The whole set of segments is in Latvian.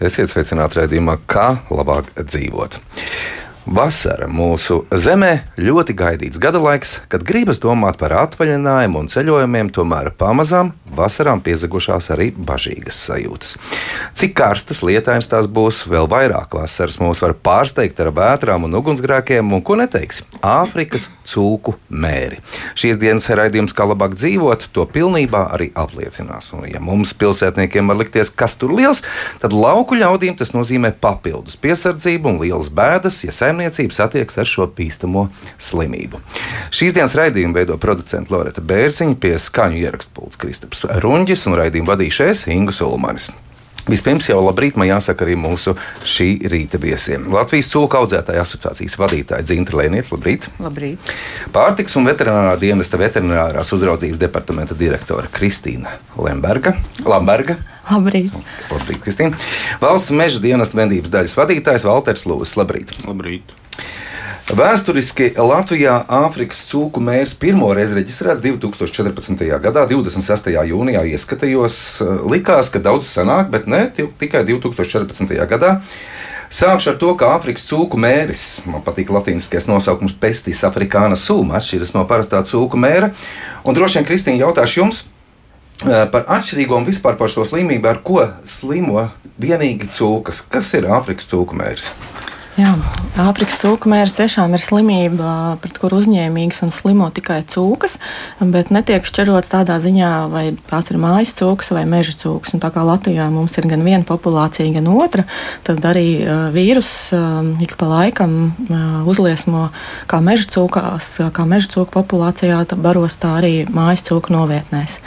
Esiet sveicināti raidījumā, kā labāk dzīvot. Vasara mūsu zemē ļoti gaidīts gada laiks, kad gribas domāt par atvaļinājumu un ceļojumiem, tomēr pamazām vasarām piezagušās arī bažīgas sajūtas. Cik karstas lietājums tās būs, vēl vairāk vasaras mūs var pārsteigt ar vētrām un ugunsgrēkiem, un ko neteiks - Āfrikas cūku mēri. Šīs dienas raidījums, kā labāk dzīvot, to pilnībā arī apliecinās. Un, ja mums pilsētniekiem var likties, kas tur liels, tad lauku ļaudīm tas nozīmē papildus piesardzību un lielas bēdas, ja saimnieks saimniecība satiekas ar šo bīstamo slimību. Šīs dienas raidījumu veido producents Loreta Bērziņa, pie skaņu ierakstu pults Kristaps Runģis un raidījumu vadīšais Ingus Ulmanis. Vispirms jau labrīt, man jāsaka arī mūsu šī rīta viesiem. Latvijas cūku audzētāja asociācijas vadītāja Dzintra Lēniec, labrīt. labrīt. Pārtiks un veterinārā dienesta veterinārās uzraudzības departamenta direktore Kristīna Lemberga. Lamberga. Labrīt. Labrīt, Kristīna. Valsts meža dienesta vendības daļas vadītājs Valters Lūsis. Labrīt. Labrīt. Vēsturiski Latvijā Āfrikas cūku mērs pirmo reizi reģistrēts 2014. gadā, 26. jūnijā ieskatījos. Likās, ka daudz sanāk, bet ne tikai 2014. gadā. Sākšu ar to, ka Āfrikas cūku mēris, man patīk latīniskais nosaukums Pestis afrikāna sūma, atšķiras no parastā cūku mēra. Un droši vien, Kristīna, jautāšu jums par atšķirīgo un vispār par šo slimību, ar ko slimo vienīgi cūkas. Kas ir Āfrikas cūku mērs? Jā, Āfrikas cūku mērs tiešām ir slimība, pret kuru uzņēmīgas un slimo tikai cūkas, bet netiek šķirots tādā ziņā, vai tās ir mājas cūkas vai meža cūkas. Un tā kā Latvijā mums ir gan viena populācija, gan otra, tad arī vīrus ik pa laikam uzliesmo kā meža cūkās, kā meža cūku populācijā, baros tā arī mājas cūku novietnēs.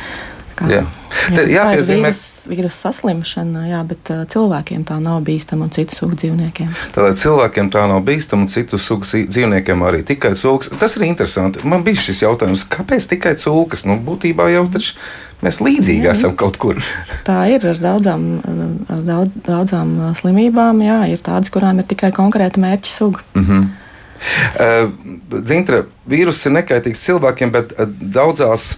Kā, jā. Jā, jā, jāpiezīmē, ka vīrusu saslimšana, jā, bet uh, cilvēkiem tā nav bīstama un citu sugu dzīvniekiem. Tātad cilvēkiem tā nav bīstama un citu sugu dzīvniekiem arī tikai cūkas. Tas ir interesanti. Man bija šis jautājums, kāpēc tikai cūkas? Nu, būtībā jau taču mēs līdzīgi jā, esam kaut kur. tā ir ar daudzām, ar daudz, daudzām slimībām. Jā, ir tādas, kurām ir tikai konkrēta mērķa suga. Mm -hmm. Uh, Zintra, vīruss ir nekaitīgs cilvēkiem, bet daudzās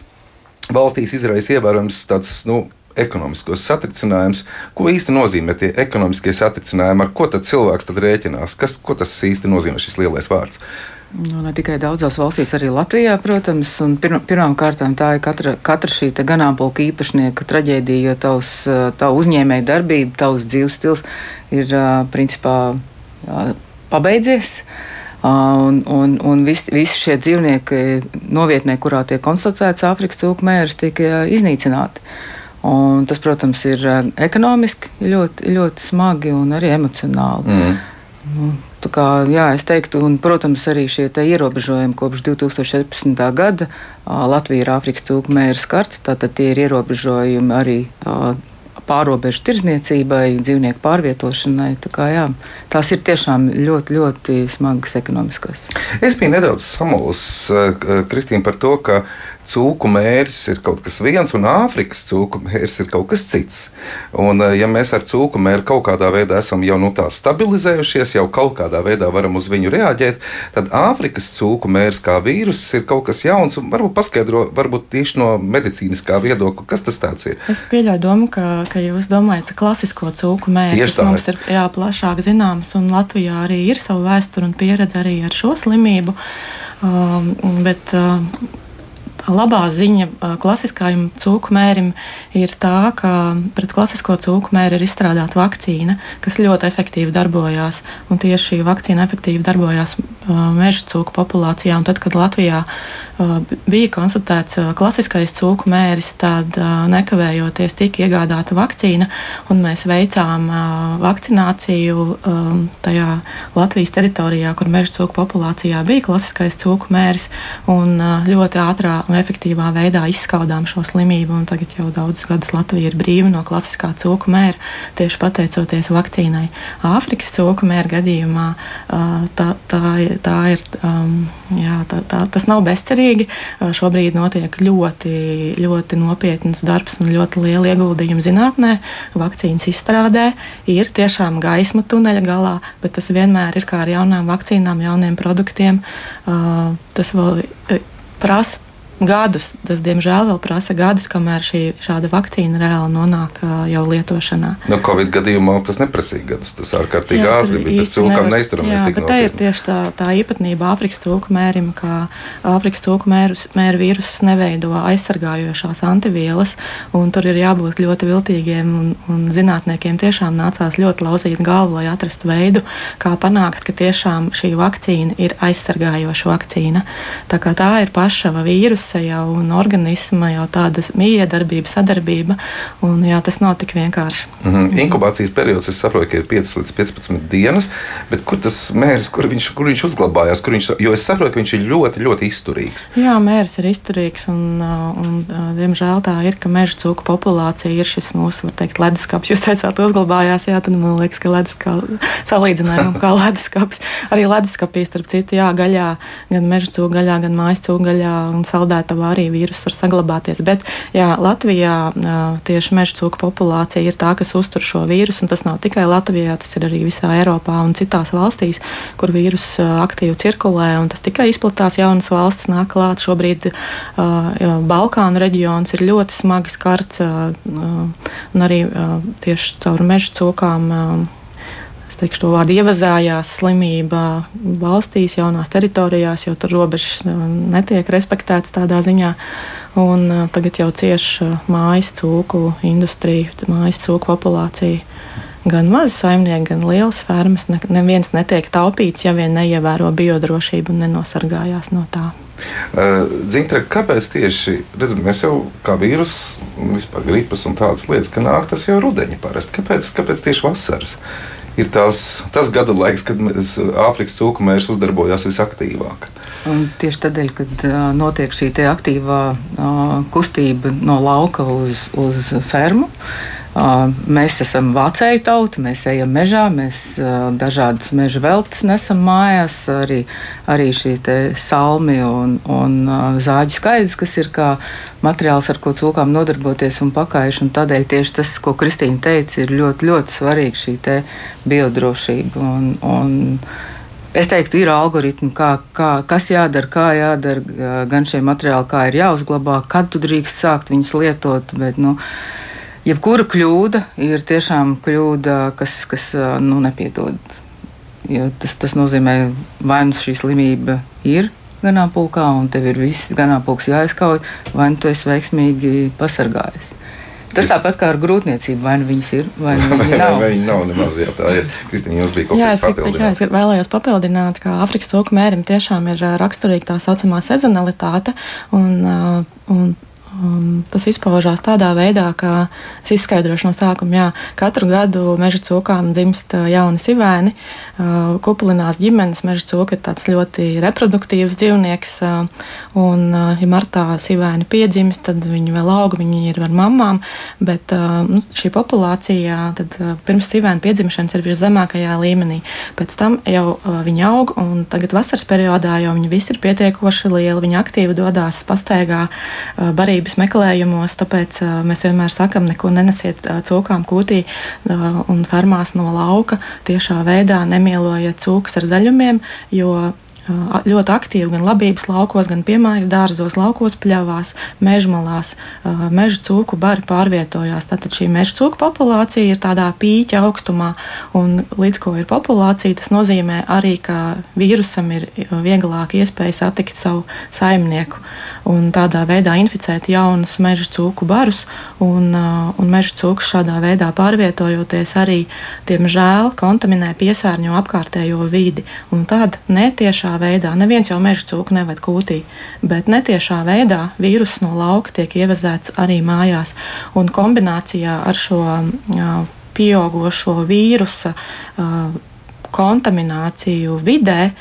valstīs izraisa ievērojams tāds nu, ekonomiskos satricinājums. Ko īsti nozīmē tie ekonomiskie satricinājumi, ar ko tad cilvēks tad rēķinās? Kas, ko tas īsti nozīmē šis lielais vārds? Nu, ne tikai daudzās valstīs, arī Latvijā, protams. Pirm, Pirmām kārtām tā ir katra, katra šī ganāmpulka īpašnieka traģēdija, jo tavs, tavu uzņēmēju darbība, tavs dzīves stils ir principā pabeidzies. Uh, Un, un, un visi, visi šie dzīvnieki novietnē, kurā tiek konstatēts Āfrikas cūku mērs, tiek iznīcināti. Un tas, protams, ir ekonomiski ļoti, ļoti smagi un arī emocionāli. Mm. Nu, kā, jā, es teiktu, un, protams, arī šie ierobežojumi kopš 2014. gada Latvija ir Āfrikas cūku mērs karta, tātad tie ir ierobežojumi arī pārobežu tirzniecībai, dzīvnieku pārvietošanai. Tā kā, jā, tās ir tiešām ļoti, ļoti smagas ekonomiskas. Es biju nedaudz samulsis, eh, Kristīna, par to, ka cūku mērķis ir kaut kas viens, un Āfrikas cūku mērķis ir kaut kas cits. Un, eh, ja mēs ar cūku mērķi kaut kādā veidā esam jau nu, tā stabilizējušies, jau kaut kādā veidā varam uz viņu reaģēt, tad Āfrikas cūku mērķis kā vīruss ir kaut kas jauns. Varbūt paskaidro, varbūt tieši no medicīniskā viedokļa, kas tas ir. Es pieļauju domu, ka, ka jūs domājat klasisko cūku mērķi, kas mums ir jā, plašāk zināms, un Latvijā arī ir sava vēsture un pieredze arī ar šo slimību. Um, bet, uh, labā ziņa klasiskajam cūku mērim ir tā, ka pret klasisko cūku mēri ir izstrādāta vakcīna, kas ļoti efektīvi darbojās. Un tieši šī vakcīna efektīvi darbojās meža cūku populācijā. Un tad, kad Latvijā bija konstatēts klasiskais cūku mēris, tad nekavējoties tika iegādāta vakcīna, un mēs veicām vakcināciju tajā Latvijas teritorijā, kur meža cūku populācijā bija klasiskais cūku mēris, un ļoti ātrā un efektīvā veidā izskaudām šo slimību. Tagad jau daudzus gadus Latvija ir brīva no klasiskā cūku mēra tieši pateicoties vakcīnai. Āfrikas cūku mēra gadījumā tā, tā, tā ir, jā, tā, tā, tas nav bezcerīgi. Šobrīd notiek ļoti, ļoti nopietns darbs un ļoti liela ieguldījuma zinātnē, vakcīnas izstrādē. Ir tiešām gaisma tuneļa galā, bet tas vienmēr ir kā ar jaunām vakcīnām, jauniem produktiem. Tas vēl prasa gadus. Tas, diemžēl, vēl prasa gadus, kamēr šī šāda vakcīna reāli nonāk jau lietošanā. No Covid gadījumā tas neprasīja gadus. Tas ārkārtīgi ātri bija. Tas cilvēkam neizturamies tik nopietni. Tā ir tieši tā, tā īpatnība Āfrikas cūku mērim, ka Āfrikas cūku mērus, mēru vīrusus neveido aizsargājošās antivielas, un tur ir jābūt ļoti viltīgiem, un, un zinātniekiem tiešām nācās ļoti lauzīt galvu, lai atrastu veidu, kā panākt, ka tiešām šī vakcīna ir aizsargājoša vakcīna. Tā, tā ir paša vīrusa puse jau un organisma jau tāda miedarbība, sadarbība. Un, jā, tas nav tik vienkārši. Mm -hmm. Inkubācijas periods, es saprotu, ir 5 līdz 15 dienas, bet kur tas mērs, kur viņš, kur viņš uzglabājās? Kur viņš, jo es saprotu, ka viņš ir ļoti, ļoti izturīgs. Jā, mērs ir izturīgs un, un diemžēl tā ir, ka meža cūku populācija ir šis mūsu, var teikt, leduskapis. Jūs teicāt, uzglabājās, jā, tad man liekas, ka leduskapis salīdzinājumam kā leduskapis. Arī leduskapī, starp citu, jā, gaļā, gan meža cūku gaļā, gan mājas cūku gaļā un saldē saldētavā arī vīrus var saglabāties. Bet jā, Latvijā tieši meža cūku populācija ir tā, kas uztur šo vīrusu, un tas nav tikai Latvijā, tas ir arī visā Eiropā un citās valstīs, kur vīrus aktīvi cirkulē, un tas tikai izplatās, jaunas valsts nāk klāt. Šobrīd uh, Balkānu reģions ir ļoti smagi skarts, uh, un arī uh, tieši caur meža cūkām. Uh, es teikšu, to vārdu ievazājās slimība valstīs, jaunās teritorijās, jo tur robežas uh, netiek respektētas tādā ziņā. Un, uh, tagad jau cieši uh, mājas cūku industrija, mājas cūku populācija. Gan mazi saimnieki, gan lielas fermas. Ne, neviens netiek taupīts, ja vien neievēro biodrošību un nenosargājās no tā. Zintra, kāpēc tieši redzam, mēs jau kā vīrusu, vispār gripas un tādas lietas, ka nāk tas jau rudenī parasti? Kāpēc, kāpēc tieši vasaras? Ir tās, tas gada laiks, kad Āfrikas cūku mērs uzdarbojās visaktīvāk. Un tieši tādēļ, kad notiek šī aktīvā kustība no lauka uz, uz fermu, Mēs esam vācēju tauta, mēs ejam mežā, mēs dažādas meža veltes nesam mājās, arī, arī šī salmi un, un zāģu skaidrs, kas ir kā materiāls, ar ko cūkām nodarboties un pakājuši. Un tādēļ tieši tas, ko Kristīna teica, ir ļoti, ļoti svarīgi šī biodrošība. Un, un, Es teiktu, ir algoritmi, kā, kā, kas jādara, kā jādara, gan šie materiāli, kā ir jāuzglabā, kad tu drīkst sākt viņus lietot. Bet, nu, uh, jebkura kļūda ir tiešām kļūda, kas, kas nu, nepiedod. Jo tas, tas nozīmē, vai nu šī slimība ir ganāmpulkā, un tev ir viss ganāmpulks jāizkauj, vai nu tu esi veiksmīgi pasargājies. Tas tāpat kā ar grūtniecību, vai nu viņas ir, vai nu viņi nav. vai viņi nav nemaz, jā, tā ir. Kristīna, jums bija kaut kas papildināt. Jā, es vēlējos papildināt, ka Afrikas cūku mērim tiešām ir raksturīga tā saucamā sezonalitāte, un, un Um, tas izpaužās tādā veidā, ka es izskaidrošu no sākuma, jā, katru gadu meža cūkām dzimst uh, jauni sivēni. Uh, kupulinās ģimenes meža cūka ir tāds ļoti reproduktīvs dzīvnieks, uh, un, uh, ja martā sivēni piedzimst, tad viņi vēl aug, viņi ir ar mamām, bet uh, nu, šī populācija tad, uh, pirms sivēna piedzimšanas ir viszemākajā līmenī. Pēc tam jau viņi aug, un tagad vasaras periodā jau viņi visi ir pietiekoši lieli, viņi aktīvi dodas pastaigā barībā vērtības meklējumos, tāpēc mēs vienmēr sakam, neko nenesiet cūkām kūtī un fermās no lauka tiešā veidā, nemielojiet cūkas ar zaļumiem, jo ļoti aktīvi gan labības laukos, gan piemājas dārzos, laukos pļavās, mežmalās, meža cūku bari pārvietojās. Tātad šī meža cūku populācija ir tādā pīķa augstumā, un līdz ko ir populācija, tas nozīmē arī, ka vīrusam ir vieglāk iespēja satikt savu saimnieku un tādā veidā inficēt jaunus meža cūku barus, un, un meža cūks šādā veidā pārvietojoties arī, diemžēl, kontaminē piesārņo apkārtējo vidi, un tad netiešā veidā, neviens jau meža cūku neved kūtī, bet netiešā veidā vīruss no lauka tiek ievezēts arī mājās. Un kombinācijā ar šo uh, pieaugušo vīrusa kontamināciju vidē,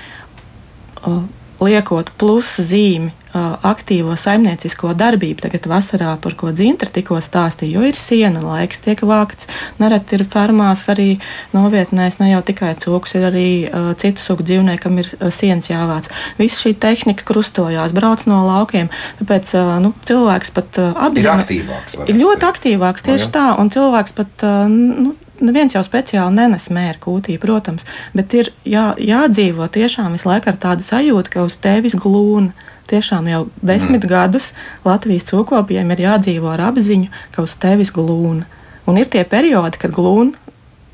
liekot plusa zīmi aktīvo saimniecisko darbību. Tagad vasarā, par ko Dzintra tikko stāstīja, jo ir siena laiks, tiek vākts. Nereti ir fermās arī novietnēs ne jau tikai cūks, ir arī uh, citu sugu dzīvniekam ir uh, sienas jāvāc. Viss šī tehnika krustojās, brauc no laukiem. Tāpēc uh, nu, cilvēks pat uh, apzinās. Ir aktīvāks. Ļoti aktīvāks, tieši no, tā. Un cilvēks pat uh, nu, neviens jau speciāli nenes mēra kūtī, protams, bet ir jā, jādzīvo tiešām visu laiku ar tādu sajūtu, ka uz tevis glūna. Tiešām jau desmit mm. gadus Latvijas cūkopiem ir jādzīvo ar apziņu, ka uz tevis glūna. Un ir tie periodi, kad glūna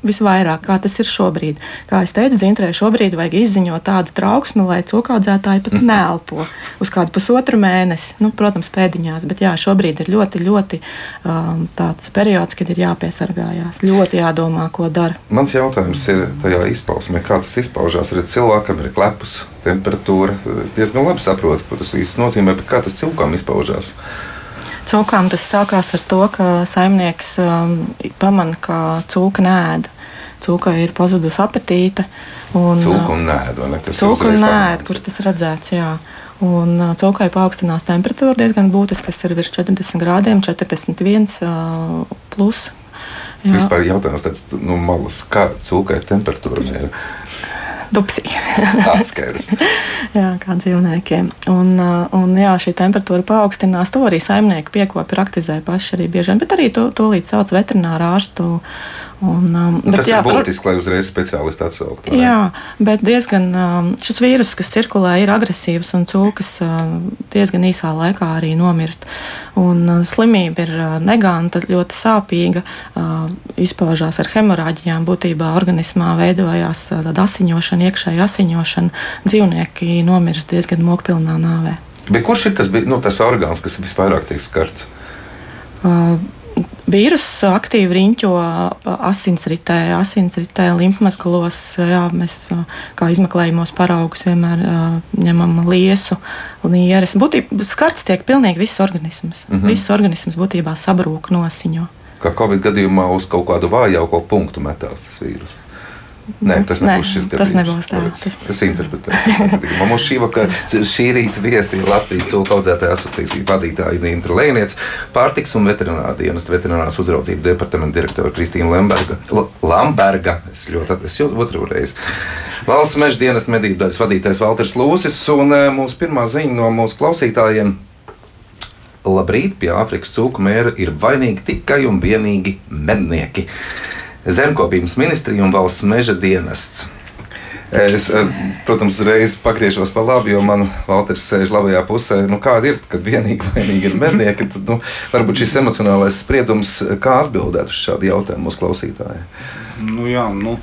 visvairāk, kā tas ir šobrīd. Kā jau teicu, dzintrē šobrīd vajag izziņot tādu trauksmi, lai cūkaudzētāji pat neelpo uz kādu pusotru mēnesi. Nu, protams, pēdiņās, bet jā, šobrīd ir ļoti, ļoti um, tāds periods, kad ir jāpiesargājās. Ļoti jādomā, ko dara. Mans jautājums ir tajā izpausmē, kā tas izpaužās. Redz, cilvēkam ir klepus, temperatūra. Es diezgan labi saprotu, ko tas viss nozīmē, bet kā tas cilvēkam izpaužās. Cūkām tas sākās ar to, ka saimnieks um, pamana, ka cūka nēda. Cūkai ir pazudusi apetīte. Un, cūka un nēda, ne? Tas cūka un nēda, kur tas redzēts, jā. Un uh, cūkai paaugstinās temperatūra diezgan būtiski, kas ir virs 40 grādiem, 41 uh, plus. Jā. Vispār jautājums tāds nu, malas, kā cūkai temperatūra ir? Dupsī. Jā, kā dzīvniekiem. Un, un jā, šī temperatūra paaugstinās. To arī saimnieki piekopi praktizē paši arī bieži bet arī to, to līdz sauc veterināru ārstu Un, um, bet, tas jā, ir būtiski, lai uzreiz speciālisti atsauktu. Jā, bet diezgan um, šis vīrus, kas cirkulē, ir agresīvs un cūkas uh, diezgan īsā laikā arī nomirst. Un, uh, slimība ir uh, neganta, ļoti sāpīga, uh, izpaužās ar hemorāģijām. Būtībā organismā veidojās uh, tāda asiņošana, iekšēja asiņošana. Dzīvnieki nomirst diezgan mokpilnā nāvē. Bet kurš ir tas, nu, tas orgāns, kas visvairāk tiek skarts? Uh, Vīruss aktīvi riņķo asinsritē, asinsritē, limfmazgalos. Jā, mēs kā izmeklējumos paraugus vienmēr ņemam liesu, nieres. Būtībā skarts tiek pilnīgi viss organisms. Mm -hmm. Viss organisms būtībā sabrūk nosiņo. Kā Covid gadījumā uz kaut kādu vājāko punktu metās tas vīrus. Nē, tas nebūs Nē, šis gadījums. Tas nebūs tā. Tas... Es interpretēju. Mums šī vakara, šī rīta viesi ir Latvijas cūku audzētāja asociācija vadītāja Nīna Lēniec, pārtiks un veterinārā dienas veterinārās uzraudzības departamenta direktora Kristīna Lemberga. L Lamberga, es ļoti atvesu otru reizi. Valsts meža dienas medību daļas vadītājs Valters Lūsis un e, mūsu pirmā ziņa no mūsu klausītājiem. Labrīt, pie Āfrikas cūku mēra ir vainīgi tikai un vienīgi mednieki. Zemkopības ministrija un valsts meža dienests. Es, eh, protams, uzreiz pagriežos pa labi, jo man Valters sēž labajā pusē. Nu, kāda ir, kad vienīgi vainīgi ir mednieki? Tad, nu, varbūt šis emocionālais spriedums, kā atbildēt uz šādu jautājumu mūsu klausītājiem. Nu, jā, nu,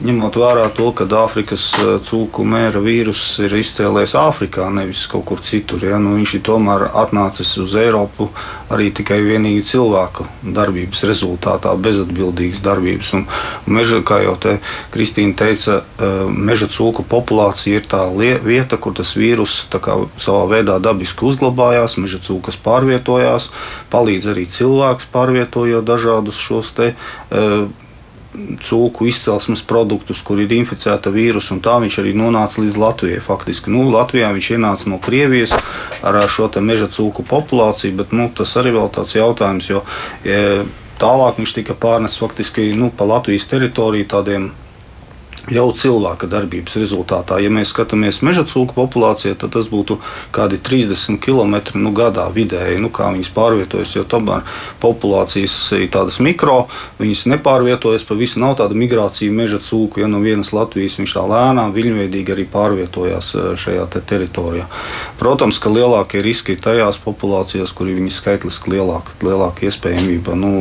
ņemot vērā to, ka Āfrikas eh, cūku mēra vīruss ir izcēlējis Āfrikā, nevis kaut kur citur. Ja? Nu, viņš ir tomēr atnācis uz Eiropu arī tikai vienīgi cilvēku darbības rezultātā, bezatbildīgas darbības. Un meža, kā jau te Kristīna teica, eh, meža cūku populācija ir tā vieta, kur tas vīruss savā veidā dabiski uzglabājās, meža cūkas pārvietojās, palīdz arī cilvēks pārvietojot dažādus šos te. Uh, cūku izcelsmes produktus, kur ir inficēta vīrusu, un tā viņš arī nonāca līdz Latvijai. Faktiski nu, Latvijā viņš ienāca no Krievijas ar šo meža cūku populāciju, bet nu, tas arī vēl tāds jautājums, jo ja, tālāk viņš tika pārnests faktiski nu, pa Latvijas teritoriju tādiem jau cilvēka darbības rezultātā. Ja mēs skatāmies meža cūku populācijā, tad tas būtu kādi 30 km nu, gadā vidēji, nu, kā viņas pārvietojas. Jo tomēr populācijas ir tādas mikro, viņas nepārvietojas pa visu. Nav tāda migrācija meža cūku, ja no vienas Latvijas viņš tā lēnām, viļņveidīgi arī pārvietojās šajā te teritorijā. Protams, ka lielākie riski ir tajās populācijās, kur ir viņas skaitliski lielāka, lielāka iespējamība nu,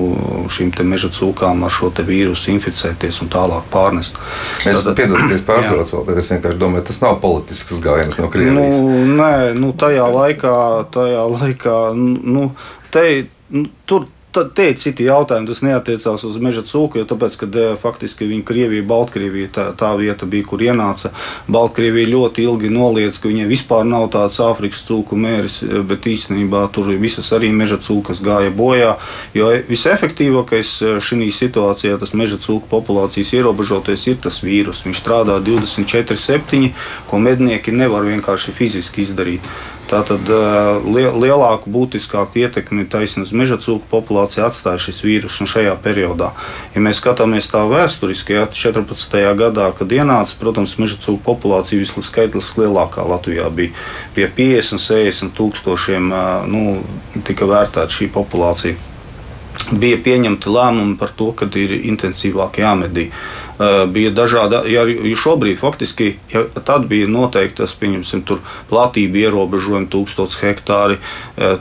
šīm meža cūkām ar šo vīrusu inficēties un tālāk pārnest. Es piedalīties pārtraucu, vēl es vienkārši domāju, tas nav politisks gājiens no Krievijas. Nu, nē, nu, tajā laikā, tajā laikā nu, te, nu, tur Tad te ir citi jautājumi. Tas neatiecās uz meža cūku, jo tāpēc, ka de, faktiski viņa Krievija, Baltkrievija tā, tā vieta bija, kur ienāca. Baltkrievija ļoti ilgi noliedz, ka viņai vispār nav tāds Āfrikas cūku mēris, bet īstenībā tur visas arī meža cūkas gāja bojā. Jo visefektīvākais šī situācijā, tas meža cūku populācijas ierobežoties, ir tas vīrus. Viņš strādā 24-7, ko mednieki nevar vienkārši fiziski izdarīt. Tātad lielāku, būtiskāku ietekmi taisnība uz meža cūku populāciju atstāja šis vīrus šajā periodā. Ja mēs skatāmies tā vēsturiski, ja 14. gadā, kad ienāca, protams, meža cūku populācija visskaitliski lielākā Latvijā bija pie 50, 60 tūkstošiem, nu, tika vērtēta šī populācija. bija pieņemti lēmumi par to, ka ir intensīvāk jāmedī. Bija dažādi, ja šobrīd faktiski, ja tad bija noteiktas, pieņemsim, tur platība ierobežojumi, 1000 hektāri,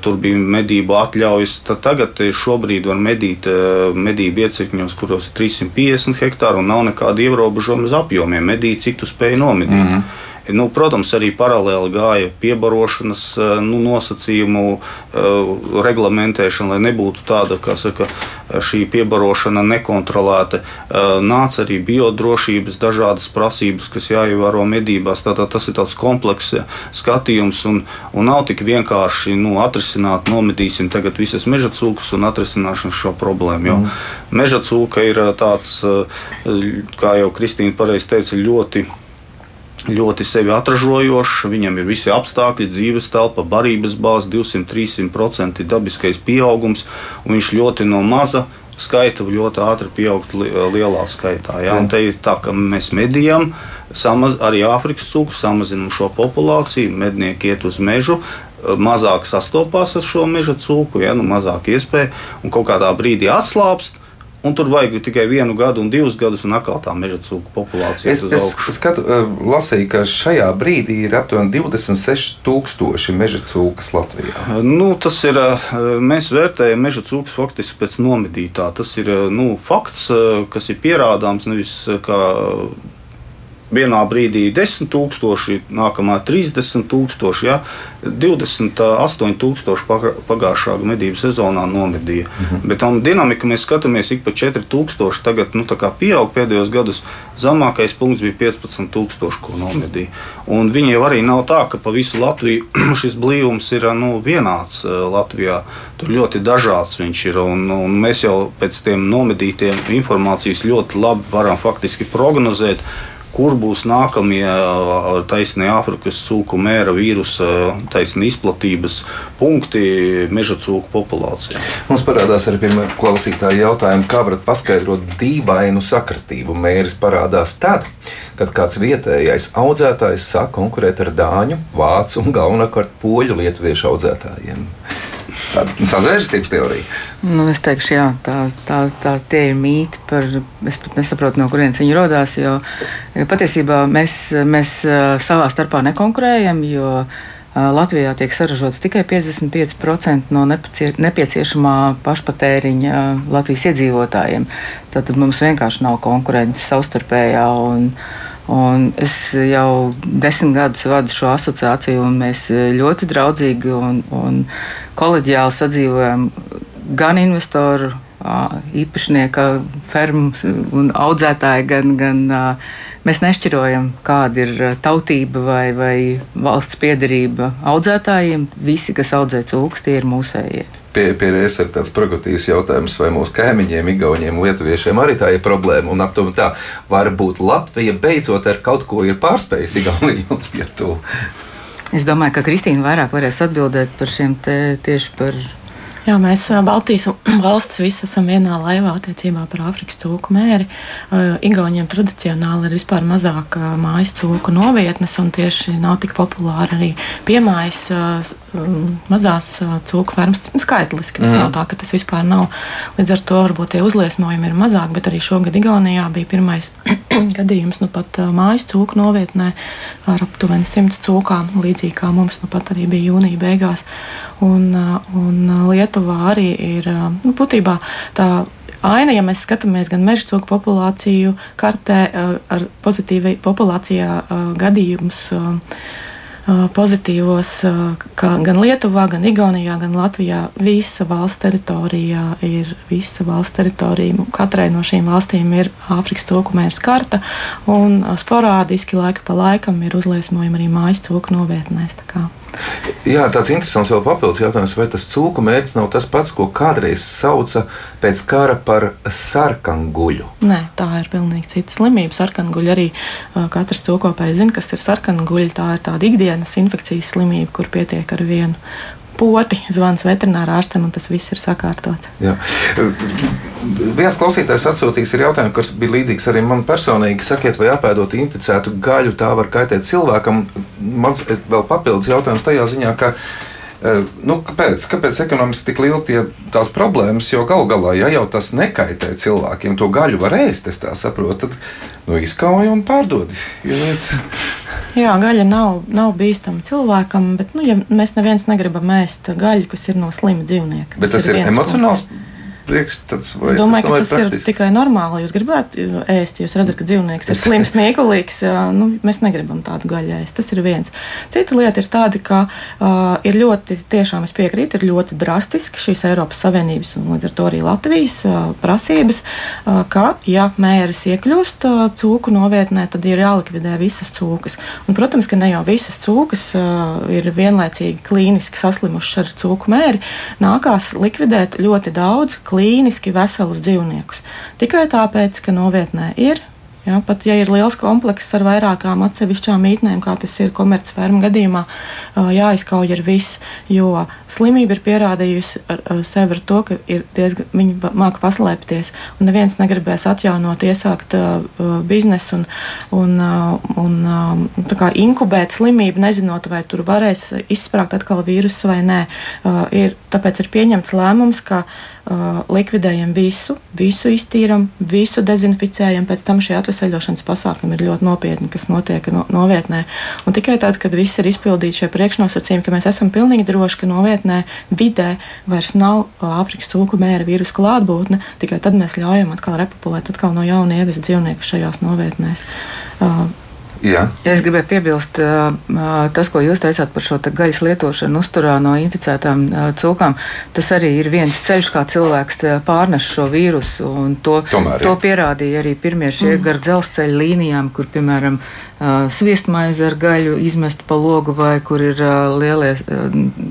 tur bija medību atļaujas, tad tagad šobrīd var medīt medību iecirkņos, kuros ir 350 hektāri un nav nekāda ierobežojuma uz apjomiem, medīt, cik tu spēj nomedīt. Mm -hmm. Nu, protams, arī paralēli gāja piebarošanas eh, nu, nosacījumu eh, reglamentēšana, lai nebūtu tāda, kā saka, šī piebarošana nekontrolēta. Eh, nāca arī biodrošības dažādas prasības, kas jāievēro medībās. Tātad tas ir tāds komplekss skatījums un, un nav tik vienkārši nu, atrisināt, nomedīsim tagad visas meža cūkas un atrisināsim šo problēmu. Jo mm. meža cūka ir tāds, kā jau Kristīna pareizi teica, ļoti ļoti sevi atražojošs, viņam ir visi apstākļi, dzīves telpa, barības bāze, 200-300% dabiskais pieaugums, un viņš ļoti no maza skaita ļoti ātri pieaugt lielā skaitā. Ja? Te ir tā, ka mēs medījam, samaz, arī Āfrikas cūku samazinām šo populāciju, mednieki iet uz mežu. Mazāk sastopās ar šo meža cūku, ja nu mazāk iespēja, un kaut kādā brīdī atslābst, Un tur vajag tikai vienu gadu, un divus gadus, un atkal tā meža cūku populācija ir uz augšu. Es skatu, eh, lasīju, ka šajā brīdī ir aptuveni 26,000 meža cūkas Latvijā. Nu, tas ir, eh, mēs vērtējam meža cūkas faktiski pēc nomedītā. Tas ir eh, nu, fakts, kas ir pierādāms nevis kā vienā brīdī 10,000, nākamā 30,000, ja, 28,000 pagājušā gada medību sezonā nomedīja. Mhm. Bet tā dinamika mēs skatāmies ik pa 4,000. Tagad nu, pieaug pēdējos gados. Zemākais punkts bija 15,000, ko nomedīja. Un viņi jau arī nav tā, ka pa visu Latviju šis blīvums ir nu, vienāds Latvijā. Tur ļoti dažāds viņš ir. Un, un mēs jau pēc tiem nomedītiem informācijas ļoti labi varam faktiski prognozēt kur būs nākamie taisnie Āfrikas cūku mēra vīrusa taisni izplatības punkti meža cūku populācijā. Mums parādās arī pirmā klausītāja jautājuma, kā varat paskaidrot dīvainu sakritību. Mēris parādās tad, kad kāds vietējais audzētājs sāk konkurēt ar dāņu, vācu un galvenokārt poļu lietuviešu audzētājiem. Tāda sazvērstības teorija. Nu, es teikšu, jā, tā, tā, tā tie ir mīti par. Es pat nesaprotu, no kurienes viņi radās. Jo, patiesībā mēs, mēs savā starpā nekonkurējam, Latvijā tiek saražots tikai 55% no nepieciešamā pašpatēriņa Latvijas iedzīvotājiem. Tad mums vienkārši nav konkurences savstarpējā. Un, Un es jau desmit gadus vadu šo asociāciju, un mēs ļoti draudzīgi un, un koleģiāli sadzīvojam gan investoru, īpašnieka, fermu un audzētāju, gan, gan mēs nešķirojam, kāda ir tautība vai, vai valsts piederība audzētājiem. Visi, kas audzē cūkus, tie ir mūsējie pie, pie reizes ir tāds progotīvs jautājums, vai mūsu kaimiņiem, Igauniem, Lietuviešiem arī tā ir problēma. Un aptuveni tā, varbūt Latvija beidzot ar kaut ko ir pārspējusi Igauniju un Lietuvu. Es domāju, ka Kristīna vairāk varēs atbildēt par šiem tieši par Jā, mēs Baltijas valstis visi esam vienā laivā attiecībā par Āfrikas cūku mēri. Igauniem tradicionāli ir vispār mazāk mājas cūku novietnes, un tieši nav tik populāri arī piemājas mazās cūku fermas skaitliski. Tas mm. nav tā, ka tas vispār nav. Līdz ar to varbūt tie uzliesmojumi ir mazāk, bet arī šogad Igaunijā bija pirmais gadījums nu pat mājas cūku novietnē ar aptuveni simts cūkām, līdzīgi kā mums nu pat arī bija jūnija beigās. Un, un Lietuvā arī ir nu, būtībā tā aina, ja mēs skatāmies gan meža cūku populāciju kartē ar pozitīvi populācijā gadījumus pozitīvos gan Lietuvā, gan Igaunijā, gan Latvijā. Visa valsts teritorijā ir visa valsts teritorija. Katrai no šīm valstīm ir Āfrikas cūku mērs karta, un sporādiski laika pa laikam ir uzliesmojumi arī mājas cūku novietnēs. Jā, tāds interesants vēl papildus jautājums, vai tas cūku mērķis nav tas pats, ko kādreiz sauca pēc kara par sarkanguļu? Nē, tā ir pilnīgi cita slimība. Sarkanguļi arī katrs cūkopējs zina, kas ir sarkanguļi. Tā ir tāda ikdienas infekcijas slimība, kur pietiek ar vienu poti, zvans veterinārā ārstam, un tas viss ir sakārtots. Jā. Viens klausītājs atsūtījis jautājumu, kas bija līdzīgs arī man personīgi. Sakiet, vai apēdot inficētu gaļu, tā var kaitēt cilvēkam? Mans vēl papildus jautājums tajā ziņā, ka Nu, kāpēc? Kāpēc ekonomiski tik liela tie, tās problēmas? Jo galu galā, ja jau tas nekaitē cilvēkiem, to gaļu var ēst, es tā saprotu, tad nu, izkauj un pārdod. Jā, gaļa nav, nav bīstama cilvēkam, bet nu, ja mēs neviens negribam ēst gaļu, kas ir no slima dzīvnieka. Bet tas, tas ir, ir emocionāls. Punkts priekšstats. Es domāju, ka tas praktisks? ir tikai normāli. Jūs gribētu ēst, jūs redzat, ka dzīvnieks ir slims, niekulīgs. Nu, mēs negribam tādu gaļu ēst. Tas ir viens. Cita lieta ir tāda, ka uh, ir ļoti, tiešām es piekrītu, ir ļoti drastiski šīs Eiropas Savienības un līdz ar to arī Latvijas uh, prasības, uh, ka, ja mērs iekļūst uh, cūku novietnē, tad ir jālikvidē visas cūkas. Un, protams, ka ne jau visas cūkas uh, ir vienlaicīgi klīniski saslimušas ar cūku mēri. Nākās likvidēt ļoti daudz klīniski veselus dzīvniekus. Tikai tāpēc, ka novietnē ir Ja, pat ja ir liels komplekss ar vairākām atsevišķām mītnēm, kā tas ir komercfermu gadījumā, jāizkauj ir viss. Jo slimība ir pierādījusi ar, ar sevi ar to, ka diezgan, viņi māca paslēpties, un neviens negribēs atjaunot, iesākt uh, biznesu un, un, un uh, inkubēt slimību, nezinot, vai tur varēs izsprāgt atkal vīrusu vai nē. Uh, ir, tāpēc ir pieņemts lēmums, ka uh, likvidējam visu, visu iztīram, visu dezinficējam, pēc tam šie atvesaļošanas pasākumi ir ļoti nopietni, kas notiek no, novietnē. Un tikai tad, kad viss ir izpildīts šie priekšnosacījumi, ka mēs esam pilnīgi droši, ka novietnē vidē vairs nav Āfrikas cūku mēra vīrusu klātbūtne, tikai tad mēs ļaujam atkal repopulēt atkal no jauna ievies dzīvnieku šajās novietnēs. Uh, Jā. Ja es gribēju piebilst, tas, ko jūs teicāt par šo te gaļas lietošanu uzturā no inficētām cūkām, tas arī ir viens ceļš, kā cilvēks pārnes šo vīrusu. To, Tomēr, to pierādīja arī pirmie šie mm. gar dzelzceļa līnijām, kur, piemēram, sviestmaizi ar gaļu izmest pa logu, vai kur ir lielie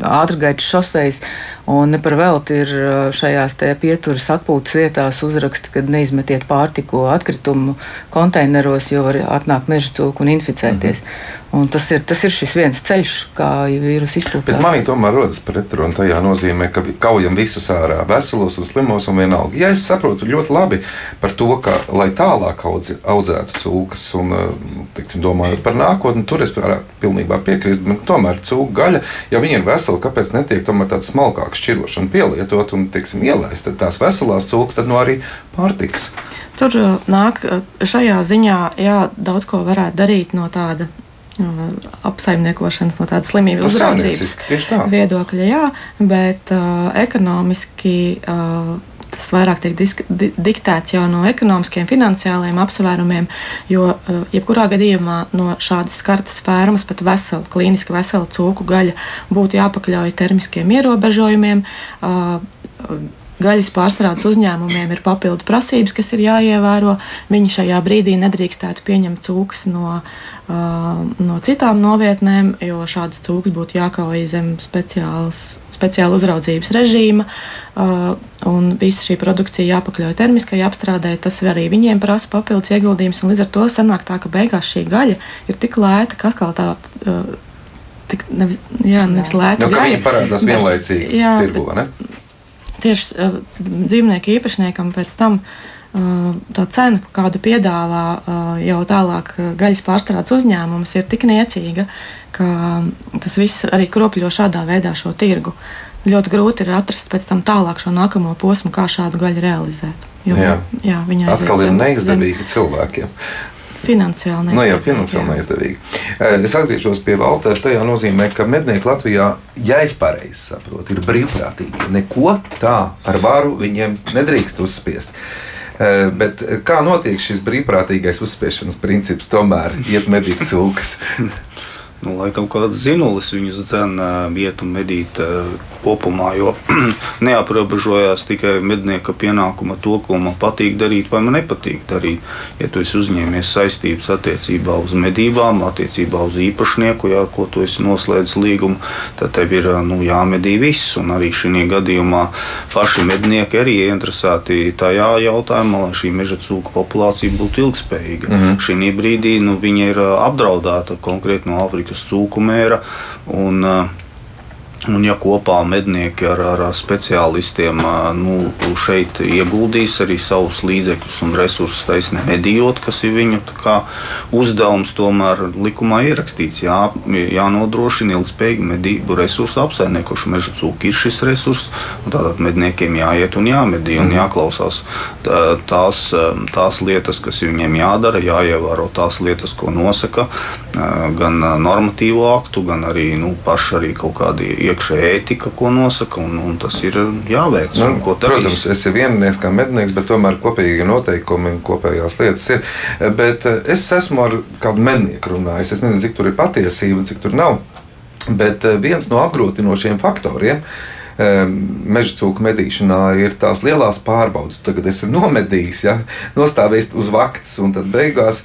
ātrgaitas šoseis. Un ne par velti ir šajās pieturas atpūtas vietās uzraksti, kad neizmetiet pārtiku atkritumu konteineros, jo var atnākt meža cūku un inficēties. -hmm. Un tas ir, tas ir šis viens ceļš, kā vīrusu izplatīt. Manī tomēr rodas pretruna tajā nozīmē, ka kaujam visus ārā, veselos un slimos un vienalga. Ja es saprotu ļoti labi par to, ka, lai tālāk audzi, audzētu cūkas un, tiksim, domājot par nākotni, tur es pilnībā piekrist, bet tomēr cūka gaļa, ja viņi ir veseli, kāpēc netiek tomēr tāda smalkāka šķirošana pielietot un, tiksim, ielaist tās veselās cūkas, tad no arī pārtiks. Tur nāk šajā ziņā, jā, daudz ko varētu darīt no tāda apsaimniekošanas, no tādas slimību no uzraudzības viedokļa, jā, bet uh, ekonomiski. Uh, tas vairāk tiek disk, di, diktēts jau no ekonomiskiem, finansiāliem apsvērumiem, jo uh, jebkurā gadījumā no šādas skartas fermas pat vesela, klīniski vesela cūku gaļa būtu jāpakļauj termiskiem ierobežojumiem. Uh, gaļas pārstrādes uzņēmumiem ir papildu prasības, kas ir jāievēro. Viņi šajā brīdī nedrīkstētu pieņemt cūkas no, uh, no citām novietnēm, jo šādas cūkas būtu jākauj zem speciālas. Speciāla uzraudzības režīma, uh, un visa šī produkcija jāpakļauj termiskai apstrādē. Tas arī viņiem prasa papildus ieguldījumus, un līdz ar to sanāk tā, ka beigās šī gaļa ir tik lēta, ka atkal tā uh, tik nevis, jā, nevis lēta. Nu, gaļa, viņi parādās vienlaicīgi tirgu, ne? tieši uh, dzīvnieku īpašniekam pēc tam uh, tā cena, kādu piedāvā uh, jau tālāk gaļas pārstrādes uzņēmums, ir tik niecīga, ka tas viss arī kropļo šādā veidā šo tirgu. Ļoti grūti ir atrast pēc tam tālāk šo nākamo posmu, kā šādu gaļu realizēt. Jo, jā, jā viņa atkal ir neizdevīga cilvēkiem. Finansiāli neizdevīgi. No, jā, finansiāli neizdevīgi. Es atgriežos pie Valtera. Tajā nozīmē, ka mednieki Latvijā, ja es pareizi saprotu, ir brīvprātīgi. Neko tā ar varu viņiem nedrīkst uzspiest. Bet kā notiek šis brīvprātīgais uzspiešanas princips, tomēr iet medīt cūkas? Nu, laikam kāds zinulis viņus dzēna vietu medīt kopumā, jo neaprobežojās tikai mednieka pienākuma to, ko man patīk darīt vai man nepatīk darīt. Ja tu esi uzņēmies saistības attiecībā uz medībām, attiecībā uz īpašnieku, jā, ko tu esi noslēdzis līgumu, tad tev ir nu, jāmedī viss. Un arī šī gadījumā paši mednieki arī ieinteresēti tajā jautājumā, lai šī meža cūku populācija būtu ilgspējīga. Mm -hmm. Šī brīdī nu, viņa ir apdraudēta konkrēti no Āfrikas cūku mēra. Un, uh, Un, ja kopā mednieki ar, ar, speciālistiem nu, šeit ieguldīs arī savus līdzekļus un resursus, taisnē medījot, kas ir viņu kā, uzdevums, tomēr likumā ierakstīts, jā, jānodrošina ilgspējīgu medību resursu apsaimniekošanu. Meža cūka ir šis resurs, un tātad medniekiem jāiet un jāmedī un mhm. jāklausās tās, tās lietas, kas viņiem jādara, jāievēro tās lietas, ko nosaka gan normatīvo aktu, gan arī nu, paši arī kaut kādi iekšēji iekšēja ētika, ko nosaka, un, un tas ir jāveic. Nu, protams, es esmu viennieks kā mednieks, bet tomēr kopīgi noteikumi un kopējās lietas ir. Bet eh, es esmu ar kādu mednieku runājis. Es nezinu, cik tur ir patiesība, cik tur nav. Bet eh, viens no apgrūtinošiem faktoriem meža cūku medīšanā ir tās lielās pārbaudas. Tagad es esmu nomedījis, ja, nostājis uz vakts, un tad beigās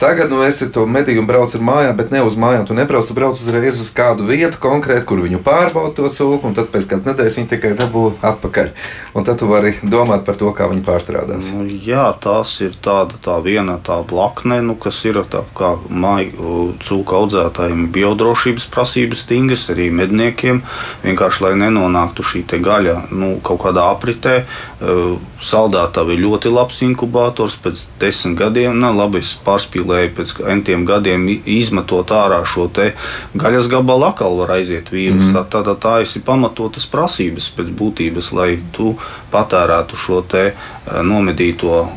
Tagad nu, es to medīju un braucu ar mājām, bet ne uz mājām. Tu nebrauc, tu brauc uzreiz uz kādu vietu konkrēti, kur viņu pārbauda to cūku, un tad pēc kādas nedēļas viņi tikai dabū atpakaļ. Un tad tu vari domāt par to, kā viņi pārstrādās. Nu, jā, tās ir tāda tā viena tā blakne, nu, kas ir tā kā māju cūku audzētājiem biodrošības prasības stingras, arī medniekiem. Vienkārši, lai nenonāktu šī gaļa nu, kaut kādā apritē, saldētāji ir ļoti labs inkubators. Pēc desmit gadiem, na, labi, es pārspīlēju lai pēc entiem gadiem izmetot ārā šo gaļas gabalu, atkal var aiziet vīrusu. Mm. Tā, tā, tā, tā ir pamatotas prasības pēc būtības, lai tu patērētu šo te nomedīto uh,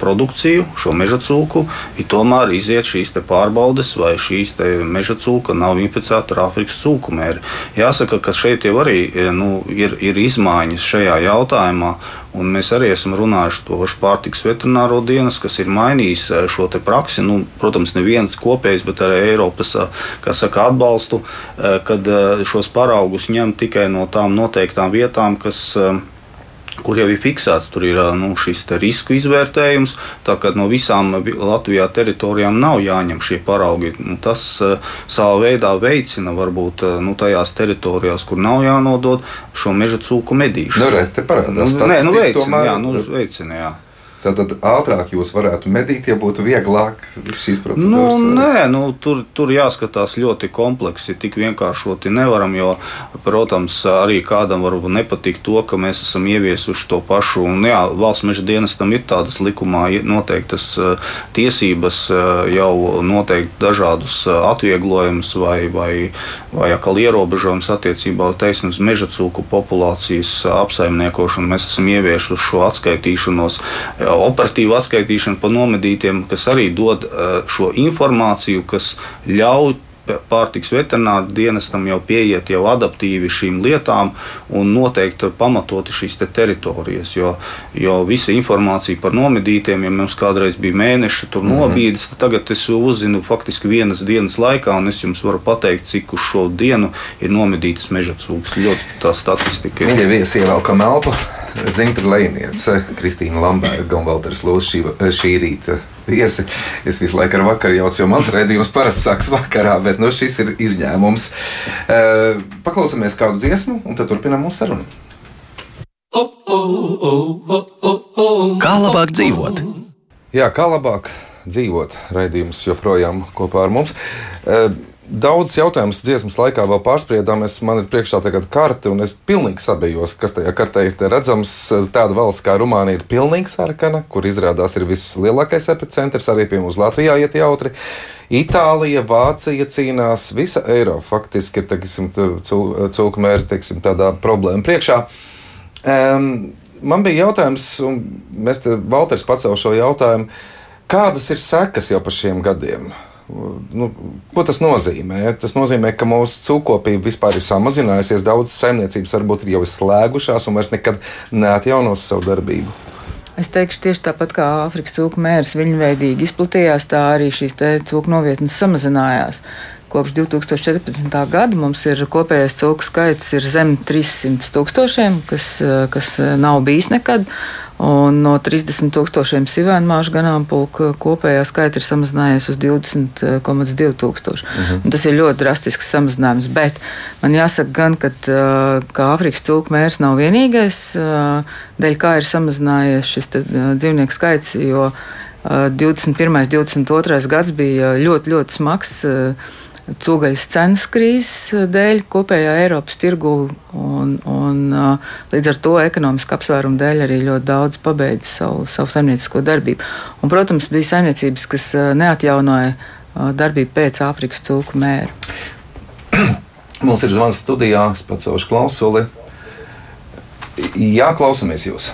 produkciju, šo meža cūku, ir tomēr iziet šīs pārbaudes, vai šīs meža cūka nav inficēta ar Āfrikas cūku mēri. Jāsaka, ka šeit jau arī nu, ir, ir izmaiņas šajā jautājumā. Un mēs arī esam runājuši to pārtiks veterināro dienas, kas ir mainījis šo praksi. Nu, protams, neviens kopējs, bet arī Eiropas saka, atbalstu, kad šos paraugus ņem tikai no tām noteiktām vietām, kas kur jau ir fiksēts, tur ir nu, šis risku izvērtējums. Tā kā no visām Latvijā teritorijām nav jāņem šie paraugi. Nu, tas savā veidā veicina varbūt nu, tajās teritorijās, kur nav jānodod šo meža cūku medīšanu. Nu, re. Nu, nē, nu, veicina, tomēr... jā, nu, veicina, jā. Tad ātrāk jūs varētu medīt, ja būtu vieglāk šīs procedūras. Nu, nē, nu, tur, tur jāskatās ļoti kompleksi. Tik vienkāršoti nevaram, jo, protams, arī kādam varbūt nepatīk to, ka mēs esam ieviesuši to pašu. Un, jā, valsts meža dienestam ir tādas likumā noteiktas eh, tiesības eh, jau noteikt dažādus eh, atvieglojumus vai, vai, vai atkal ierobežojumus attiecībā uz meža cūku populācijas apsaimniekošanu. Mēs esam ieviesuši šo atskaitīšanos operatīva atskaitīšana pa nomedītiem, kas arī dod eh, šo informāciju, kas ļauj pārtiks veterināru dienestam jau pieiet jau adaptīvi šīm lietām un noteikti pamatoti šīs te teritorijas. Jo, jo visa informācija par nomedītiem, ja mums kādreiz bija mēneši tur -hmm. nobīdes, tad tagad es uzzinu faktiski vienas dienas laikā, un es jums varu pateikt, cik uz šo dienu ir nomedītas meža cūks. Ļoti tā statistika ir. Viņa viesi ievelkam elpu. Zintra Lēniece, Kristīna Lamberga un Valters Lūs šī, šī rīta viesi. Es visu laiku ar vakaru jaucu, jo mans redzējums parasti sākas vakarā, bet nu, šis ir izņēmums. Paklausāmies kādu dziesmu, un tad turpinām mūsu sarunu. Kā labāk dzīvot? Jā, kā labāk dzīvot? Raidījums joprojām kopā ar mums. Daudz jautājumus dziesmas laikā vēl pārspriedām. Es, man ir priekšā tagad karte, un es pilnīgi sabijos, kas tajā kartē ir redzams. Tāda valsts kā Rumānija ir pilnīgi sarkana, kur izrādās ir vislielākais epicentrs, arī pie mums Latvijā iet jautri. Itālija, Vācija cīnās, visa Eiropa faktiski ir teiksim, cūku mērķi teiksim, tādā problēma priekšā. Um, man bija jautājums, un mēs te Valters pacēl šo jautājumu, kādas ir sekas jau par šiem gadiem? Nu, ko tas nozīmē? Tas nozīmē, ka mūsu cūkopība vispār ir samazinājusies. Daudzas saimniecības varbūt ir jau slēgušās un vairs nekad neatjaunos savu darbību. Es teikšu, tieši tāpat kā Āfrikas cūku mērs viļņveidīgi izplatījās, tā arī šīs cūku novietnes samazinājās. Kopš 2014. gada mums ir kopējais cūku skaits zem 300 tūkstošiem, kas, kas nav bijis nekad. Un no 30 tūkstošiem sivēnu māšu ganāmpulku kopējā skaita ir samazinājies uz 20,2 tūkstoši. Uh -huh. Un tas ir ļoti drastisks samazinājums. Bet man jāsaka gan, ka, ka Āfrikas cūku mērs nav vienīgais, dēļ kā ir samazinājies šis dzīvnieku skaits, jo 21. un 22. gads bija ļoti, ļoti smags cūgaļas cenas krīzes dēļ kopējā Eiropas tirgu, un, un līdz ar to ekonomiska apsvēruma dēļ arī ļoti daudz pabeidza savu, savu saimniecisko darbību. Un, protams, bija saimniecības, kas neatjaunoja darbību pēc Āfrikas cūku mēra. Mums ir zvans studijā, es pacelšu klausuli. Jā, klausamies jūs!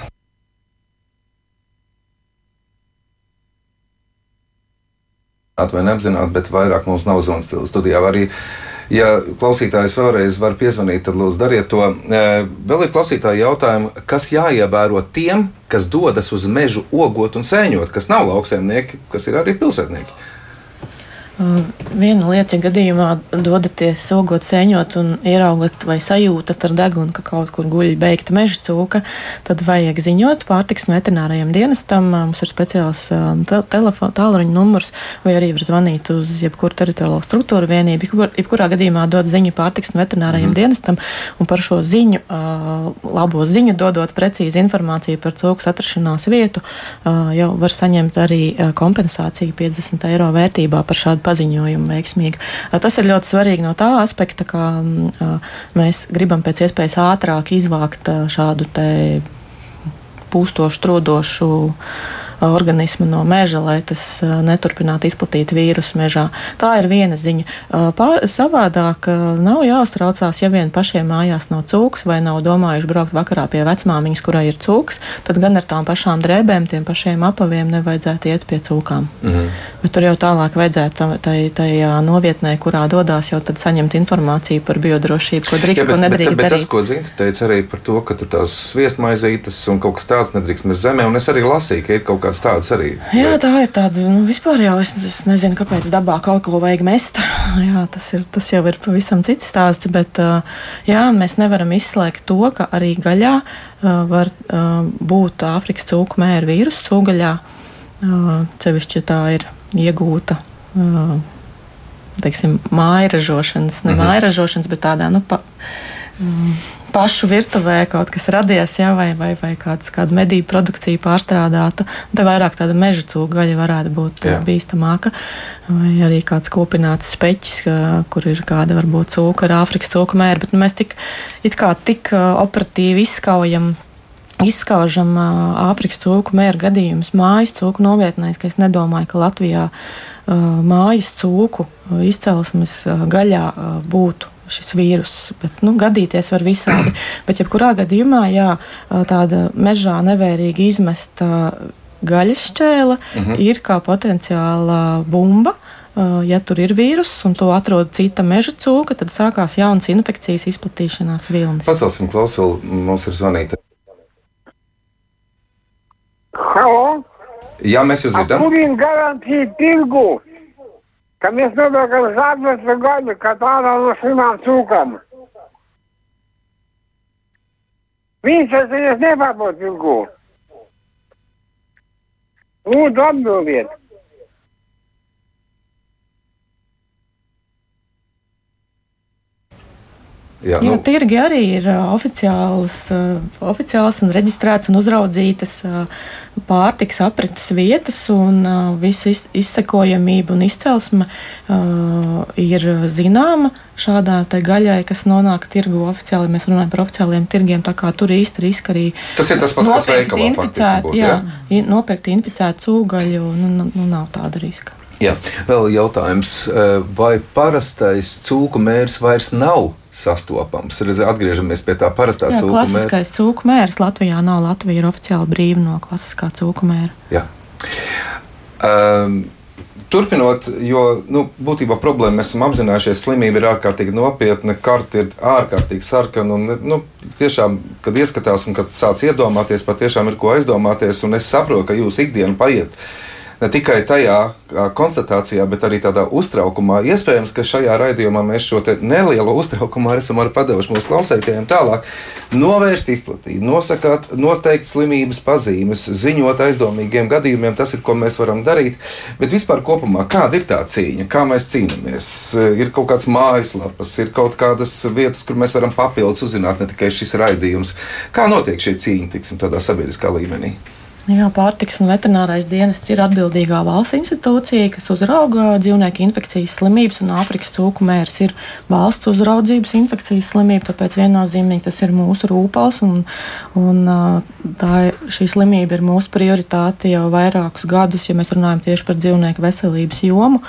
Vai neapzināti, bet vairāk mums nav zvans studijā. Arī, ja klausītājs vēlreiz var piezvanīt, tad lūdzu dariet to. E, vēl ir klausītāji jautājumi, kas jāievēro tiem, kas dodas uz mežu ogot un sēņot, kas nav lauksaimnieki, kas ir arī pilsētnieki. Viena lieta, ja gadījumā dodaties sogot, sēņot un ieraugat vai sajūtat ar degunu, ka kaut kur guļ beigta meža cūka, tad vajag ziņot pārtiks un veterinārajiem dienestam. Mums ir speciāls te telefona tālruņa numurs, vai arī var zvanīt uz jebkuru teritoriālo struktūru vienību. Jebkurā gadījumā dod ziņu pārtiks un veterinārajiem mm. dienestam, un par šo ziņu, labo ziņu, dodot precīzi informāciju par cūkas atrašanās vietu, jau var saņemt arī kompensāciju 50 eiro vērtībā par šādu paziņojumu veiksmīgi. Tas ir ļoti svarīgi no tā aspekta, ka mēs gribam pēc iespējas ātrāk izvākt šādu pūstošu, trodošu organismu no meža, lai tas neturpinātu izplatīt vīrusu mežā. Tā ir viena ziņa. Pār, savādāk nav jāuztraucās, ja vien pašiem mājās nav cūks vai nav domājuši braukt vakarā pie vecmāmiņas, kurai ir cūks, tad gan ar tām pašām drēbēm, tiem pašiem apaviem nevajadzētu iet pie cūkām. Mhm. Bet tur jau tālāk vajadzētu tajā novietnē, kurā dodas, jau tad saņemt informāciju par biodrošību, ko drīkst, Jā, bet, ko nedrīkst bet, bet, darīt. Tas, ko Zinta teica arī par to, ka tur tās sviestmaizītes un kaut kas tāds nedrīkst mēs zemē, un es arī lasīju, ka ir kaut kā kāds tāds arī. Jā, tā ir tāda, nu, vispār jau es, es nezinu, kāpēc dabā kaut ko vajag mest. Jā, tas, ir, tas jau ir pavisam cits stāsts, bet jā, mēs nevaram izslēgt to, ka arī gaļā var būt Āfrikas cūku mēra vīrusu cūgaļā, cevišķi tā ir iegūta. Teiksim, mājažošanas, ne mm -hmm. mājažošanas, bet tādā nu, pa, pašu virtuvē kaut kas radies, ja, vai, vai, vai kāds, kāda medību produkcija pārstrādāta. Te vairāk tāda meža cūgaļa varētu būt jā. bīstamāka. Vai arī kāds kopināts speķis, kur ir kāda varbūt cūka ar Āfrikas cūku mēru. Bet nu, mēs tik, tik operatīvi izskaujam izskaužam Āfrikas cūku mēra gadījumus mājas cūku novietnēs, ka es nedomāju, ka Latvijā mājas cūku izcelsmes gaļā būtu šis vīrus. Bet, nu, gadīties var visādi. Bet, jebkurā gadījumā, jā, tāda mežā nevērīgi izmesta gaļas šķēle mm -hmm. ir kā potenciāla bumba. Ja tur ir vīruss un to atrod cita meža cūka, tad sākās jaunas infekcijas izplatīšanās vilnis. Pacelsim klausuli, mums ir zvanīta. Halo? Jā, mēs jūs dzirdam. Kuriem garantija tirgu? Ka mēs nodokam zābatu gaļu, kā tādā no slimām cūkām. Viņš tas ir nepārbaudījis ilgu. Lūdzu, atbildiet! Jā, nu. Jā, tirgi arī ir oficiāls, oficiāls un reģistrēts un uzraudzītas pārtiks aprites vietas, un visa izsekojamība un izcelsme ir zināma šādā gaļai, kas nonāk tirgu oficiāli. Mēs runājam par oficiāliem tirgiem, tā kā tur īsti riska arī. Tas ir tas pats, kas veikalā inficēt, būt, jā, jā? nopirkt inficētu cūgaļu, nu, nu, nu nav tāda riska. Jā, vēl jautājums, vai parastais cūku mērs vairs nav sastopams. Atgriežamies pie tā parastā cūku mēra. Klasiskais cūku mērs Latvijā nav. Latvija ir oficiāli brīva no klasiskā cūku mēra. Jā. Um, Turpinot, jo nu, būtībā problēma mēs esam apzinājušies, slimība ir ārkārtīgi nopietna, karte ir ārkārtīgi sarkana. Un, nu, tiešām, kad ieskatās un kad sāc iedomāties, patiešām ir ko aizdomāties. Un es saprotu, ka jūsu ikdiena paiet ne tikai tajā konstatācijā, bet arī tādā uztraukumā. Iespējams, ka šajā raidījumā mēs šo nelielo uztraukumu esam arī padevuši mūsu klausītājiem tālāk. Novērst izplatību, nosakāt noteikti slimības pazīmes, ziņot aizdomīgiem gadījumiem, tas ir, ko mēs varam darīt. Bet vispār kopumā, kāda ir tā cīņa, kā mēs cīnāmies? Ir kaut kāds mājaslapas, ir kaut kādas vietas, kur mēs varam papildus uzzināt, ne tikai šis raidījums. Kā notiek šī cīņa, tiksim, tādā sabiedriskā līmenī? Jā, pārtiks un veterinārais dienests ir atbildīgā valsts institūcija, kas uzrauga dzīvnieku infekcijas slimības, un Āfrikas cūku mērs ir valsts uzraudzības infekcijas slimība. Tāpēc viennozīmīgi tas ir mūsu rūpals, un, un tā, šī slimība ir mūsu prioritāte jau vairākus gadus, ja mēs runājam tieši par dzīvnieku veselības jomu.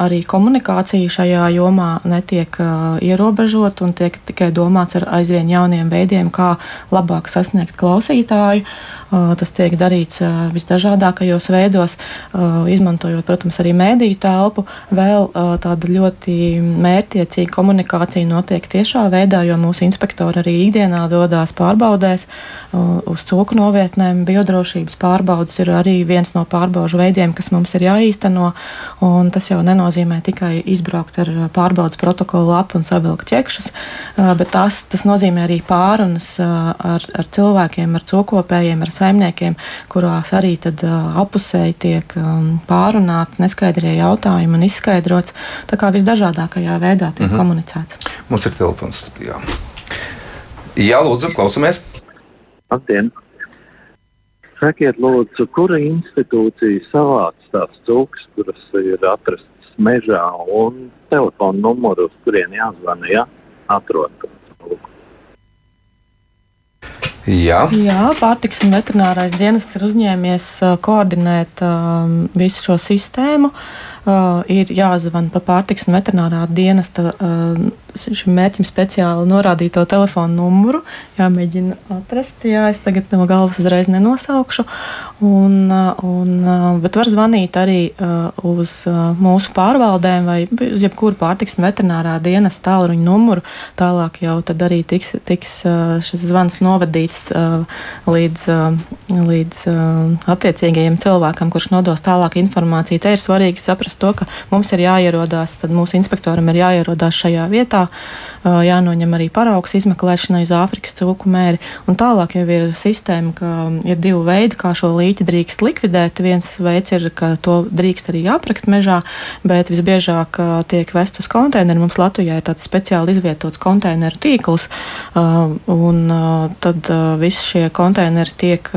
Arī komunikācija šajā jomā netiek uh, ierobežota un tiek tikai domāts ar aizvien jauniem veidiem, kā labāk sasniegt klausītāju. Tas tiek darīts visdažādākajos veidos, izmantojot, protams, arī mēdīju telpu. Vēl tāda ļoti mērķiecīga komunikācija notiek tiešā veidā, jo mūsu inspektori arī ikdienā dodas pārbaudēs uz cūku novietnēm. Biodrošības pārbaudas ir arī viens no pārbaužu veidiem, kas mums ir jāīsteno. Tas jau nenozīmē tikai izbraukt ar pārbaudas protokolu lapu un savilkt ķekšus, bet tas, tas nozīmē arī pārunas ar, ar cilvēkiem, ar cūkopējiem, ar saimniekiem, kurās arī tad, uh, apusēji tiek um, pārunāti neskaidrie jautājumi un izskaidrots. Tā kā visdažādākajā veidā tiek mm -hmm. komunicēts. Mums ir telefons studijā. Jā, lūdzu, klausamies! Labdien! Sakiet, lūdzu, kura institūcija savāc tās cūkas, kuras ir atrastas mežā, un telefona numuru, uz kurien jāzvana, ja atrod Jā. Jā, pārtiks un veterinārais dienests ir uzņēmies koordinēt um, visu šo sistēmu. Uh, ir jāzvan pa pārtiks un veterinārā dienesta uh, šim mērķim speciāli norādīto telefonu numuru. Jāmēģina atrast, jā, es tagad no galvas uzreiz nenosaukšu. Un, un, bet var zvanīt arī uz mūsu pārvaldēm vai uz jebkuru pārtiks un veterinārā dienas tālruņa numuru. Tālāk jau tad arī tiks, tiks šis zvans novadīts līdz, līdz attiecīgajiem cilvēkam, kurš nodos tālāk informāciju. Te ir svarīgi saprast to, ka mums ir jāierodās, tad mūsu inspektoram ir jāierodās šajā vietā jānoņem arī paraugs izmeklēšanai uz Āfrikas cūku mēri. Un tālāk jau ir sistēma, ka ir divi veidi, kā šo līķi drīkst likvidēt. Viens veids ir, ka to drīkst arī aprakt mežā, bet visbiežāk tiek vest uz konteineru. Mums Latvijā ir tāds speciāli izvietots konteineru tīkls, un tad visi šie konteineri tiek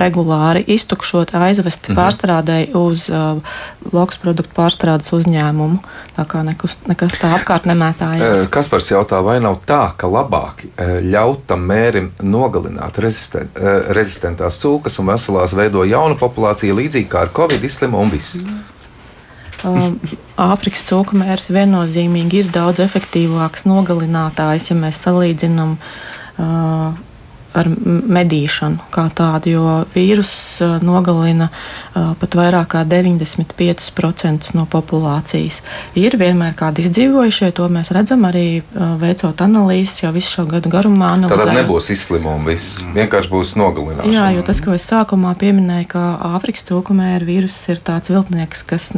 regulāri iztukšoti, aizvesti mhm. pārstrādēji uz lauks produktu pārstrādes uzņēmumu. Tā kā nekus, nekas tā apkārt nemētājas. Kaspars jautā, vai nav tā, ka labāk ļaut tam mērim nogalināt rezistent, rezistentās cūkas un veselās veido jaunu populāciju, līdzīgi kā ar covid izslimu un viss? Um, Āfrikas cūku mērs viennozīmīgi ir daudz efektīvāks nogalinātājs, ja mēs salīdzinām uh, ar medīšanu kā tādu, jo vīruss nogalina pat vairāk kā 95% no populācijas. Ir vienmēr kādi izdzīvojušie, to mēs redzam arī veicot analīzes jau visu šo gadu garumā. Analizējam. Tad nebūs izslimumi, viss vienkārši būs nogalināšana. Jā, jo tas, ko es sākumā pieminēju, ka Āfrikas cūkumēra vīruss ir tāds viltnieks, kas